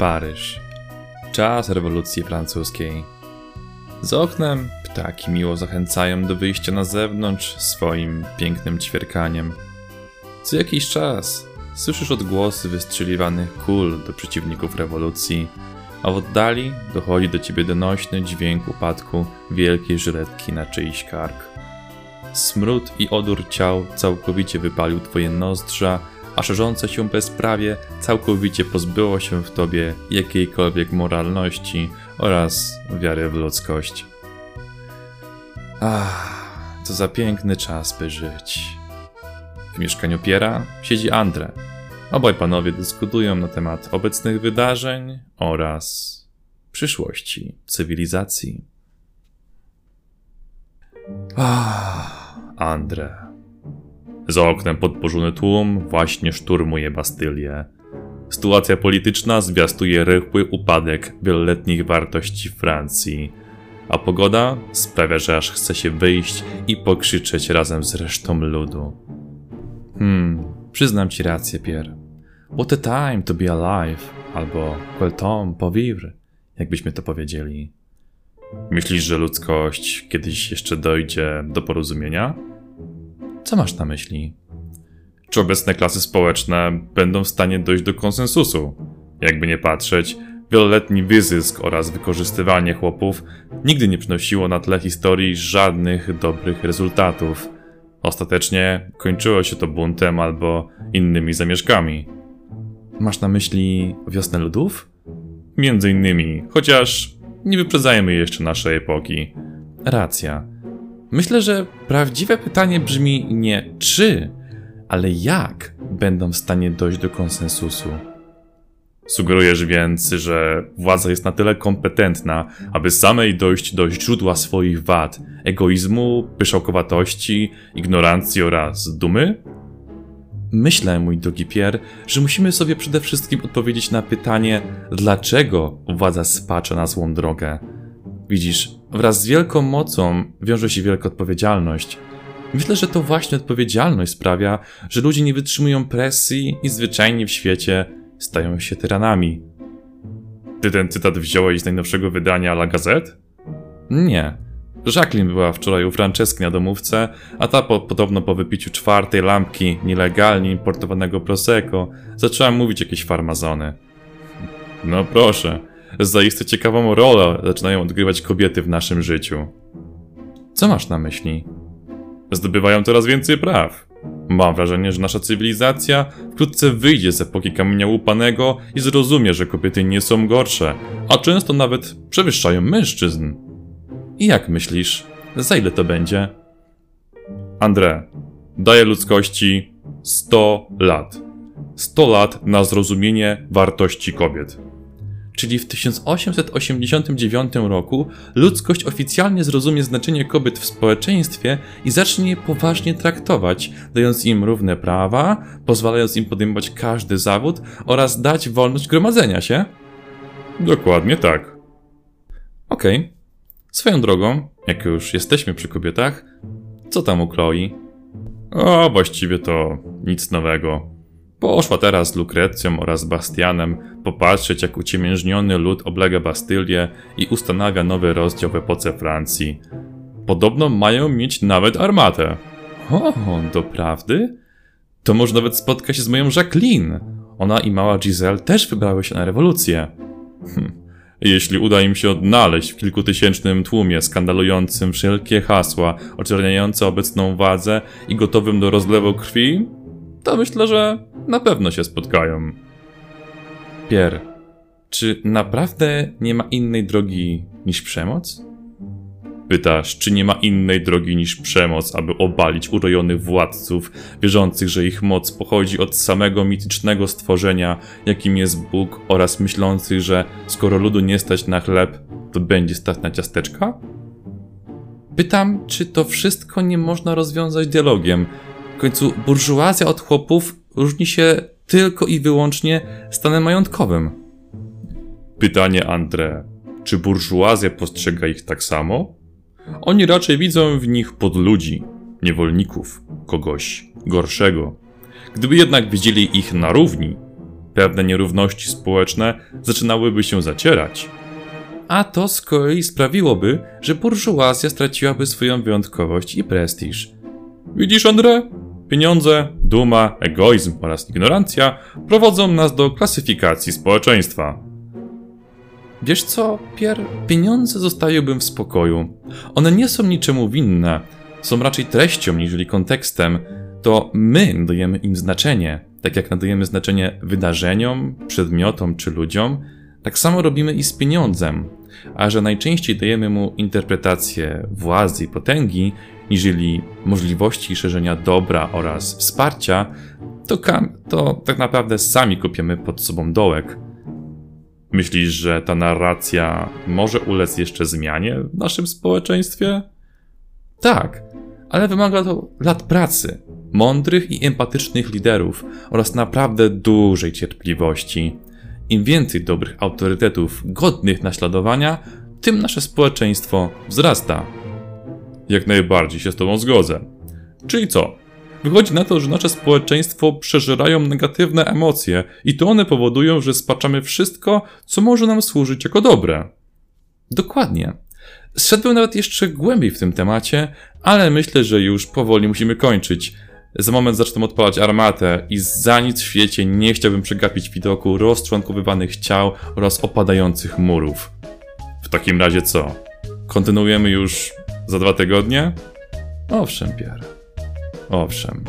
Paryż. Czas rewolucji francuskiej. Z oknem ptaki miło zachęcają do wyjścia na zewnątrz swoim pięknym ćwierkaniem. Co jakiś czas słyszysz odgłosy wystrzeliwanych kul do przeciwników rewolucji, a w oddali dochodzi do ciebie donośny dźwięk upadku wielkiej żyletki na czyjś kark. Smród i odór ciał całkowicie wypalił twoje nozdrza, a szerzące się bezprawie całkowicie pozbyło się w tobie jakiejkolwiek moralności oraz wiary w ludzkość. Ach, co za piękny czas, by żyć. W mieszkaniu Piera siedzi Andre. Obaj panowie dyskutują na temat obecnych wydarzeń oraz przyszłości cywilizacji. Ah, Andre. Za oknem podporzony tłum właśnie szturmuje Bastylię. Sytuacja polityczna zwiastuje rychły upadek wieloletnich wartości Francji, a pogoda sprawia, że aż chce się wyjść i pokrzyczeć razem z resztą ludu. Hmm, przyznam ci rację, Pierre. What a time to be alive, albo quel temps pour vivre, jakbyśmy to powiedzieli. Myślisz, że ludzkość kiedyś jeszcze dojdzie do porozumienia? Co masz na myśli? Czy obecne klasy społeczne będą w stanie dojść do konsensusu? Jakby nie patrzeć, wieloletni wyzysk oraz wykorzystywanie chłopów nigdy nie przynosiło na tle historii żadnych dobrych rezultatów. Ostatecznie kończyło się to buntem albo innymi zamieszkami. Masz na myśli wiosnę ludów? Między innymi, chociaż nie wyprzedzajmy jeszcze naszej epoki. Racja. Myślę, że prawdziwe pytanie brzmi nie czy, ale jak będą w stanie dojść do konsensusu. Sugerujesz więc, że władza jest na tyle kompetentna, aby samej dojść do źródła swoich wad, egoizmu, pyszałkowatości, ignorancji oraz dumy? Myślę, mój drogi Pierre, że musimy sobie przede wszystkim odpowiedzieć na pytanie, dlaczego władza spacza na złą drogę. Widzisz, wraz z wielką mocą wiąże się wielka odpowiedzialność. Myślę, że to właśnie odpowiedzialność sprawia, że ludzie nie wytrzymują presji i zwyczajnie w świecie stają się tyranami. Ty ten cytat wziąłeś z najnowszego wydania La Gazette? Nie. Jacqueline była wczoraj u Franceski na domówce, a ta po, podobno po wypiciu czwartej lampki nielegalnie importowanego Prosecco zaczęła mówić jakieś farmazony. No proszę, zaiste ciekawą rolę zaczynają odgrywać kobiety w naszym życiu. Co masz na myśli? Zdobywają coraz więcej praw. Mam wrażenie, że nasza cywilizacja wkrótce wyjdzie z epoki kamienia łupanego i zrozumie, że kobiety nie są gorsze, a często nawet przewyższają mężczyzn. I jak myślisz, za ile to będzie? André, daję ludzkości 100 lat. 100 lat na zrozumienie wartości kobiet. Czyli w 1889 roku ludzkość oficjalnie zrozumie znaczenie kobiet w społeczeństwie i zacznie je poważnie traktować, dając im równe prawa, pozwalając im podejmować każdy zawód oraz dać wolność gromadzenia się? Dokładnie tak. Okej. Okay. Swoją drogą, jak już jesteśmy przy kobietach, co tam u Chloe? O, właściwie to nic nowego. Poszła teraz z Lukrecją oraz Bastianem popatrzeć, jak uciemiężniony lud oblega Bastylię i ustanawia nowy rozdział w epoce Francji. Podobno mają mieć nawet armatę. O, doprawdy? To może nawet spotka się z moją Jacqueline. Ona i mała Giselle też wybrały się na rewolucję. Hm. Jeśli uda im się odnaleźć w kilkutysięcznym tłumie skandalującym wszelkie hasła oczerniające obecną władzę i gotowym do rozlewu krwi, to myślę, że na pewno się spotkają. Pier, czy naprawdę nie ma innej drogi niż przemoc? Pytasz, czy nie ma innej drogi niż przemoc, aby obalić urojonych władców, wierzących, że ich moc pochodzi od samego mitycznego stworzenia, jakim jest Bóg, oraz myślących, że skoro ludu nie stać na chleb, to będzie stać na ciasteczka? Pytam, czy to wszystko nie można rozwiązać dialogiem. W końcu burżuazja od chłopów różni się tylko i wyłącznie stanem majątkowym. Pytanie André. Czy burżuazja postrzega ich tak samo? Oni raczej widzą w nich podludzi, niewolników, kogoś gorszego. Gdyby jednak widzieli ich na równi, pewne nierówności społeczne zaczynałyby się zacierać. A to z kolei sprawiłoby, że burżuazja straciłaby swoją wyjątkowość i prestiż. Widzisz, André? Pieniądze, duma, egoizm oraz ignorancja prowadzą nas do klasyfikacji społeczeństwa. Wiesz co, Pier? Pieniądze zostawiłbym w spokoju. One nie są niczemu winne, są raczej treścią niżeli kontekstem. To my nadajemy im znaczenie, tak jak nadajemy znaczenie wydarzeniom, przedmiotom czy ludziom, tak samo robimy i z pieniądzem, a że najczęściej dajemy mu interpretację władzy i potęgi, niżeli możliwości szerzenia dobra oraz wsparcia, to, to tak naprawdę sami kopiemy pod sobą dołek. Myślisz, że ta narracja może ulec jeszcze zmianie w naszym społeczeństwie? Tak, ale wymaga to lat pracy, mądrych i empatycznych liderów oraz naprawdę dużej cierpliwości. Im więcej dobrych autorytetów godnych naśladowania, tym nasze społeczeństwo wzrasta. Jak najbardziej się z Tobą zgodzę. Czyli co? Wychodzi na to, że nasze społeczeństwo przeżerają negatywne emocje i to one powodują, że spaczamy wszystko, co może nam służyć jako dobre. Dokładnie. Zszedłbym nawet jeszcze głębiej w tym temacie, ale myślę, że już powoli musimy kończyć. Za moment zacznę odpalać armatę i za nic w świecie nie chciałbym przegapić widoku rozczłonkowywanych ciał oraz opadających murów. W takim razie co? Kontynuujemy już za dwa tygodnie? Owszem, Pierre. Owszem.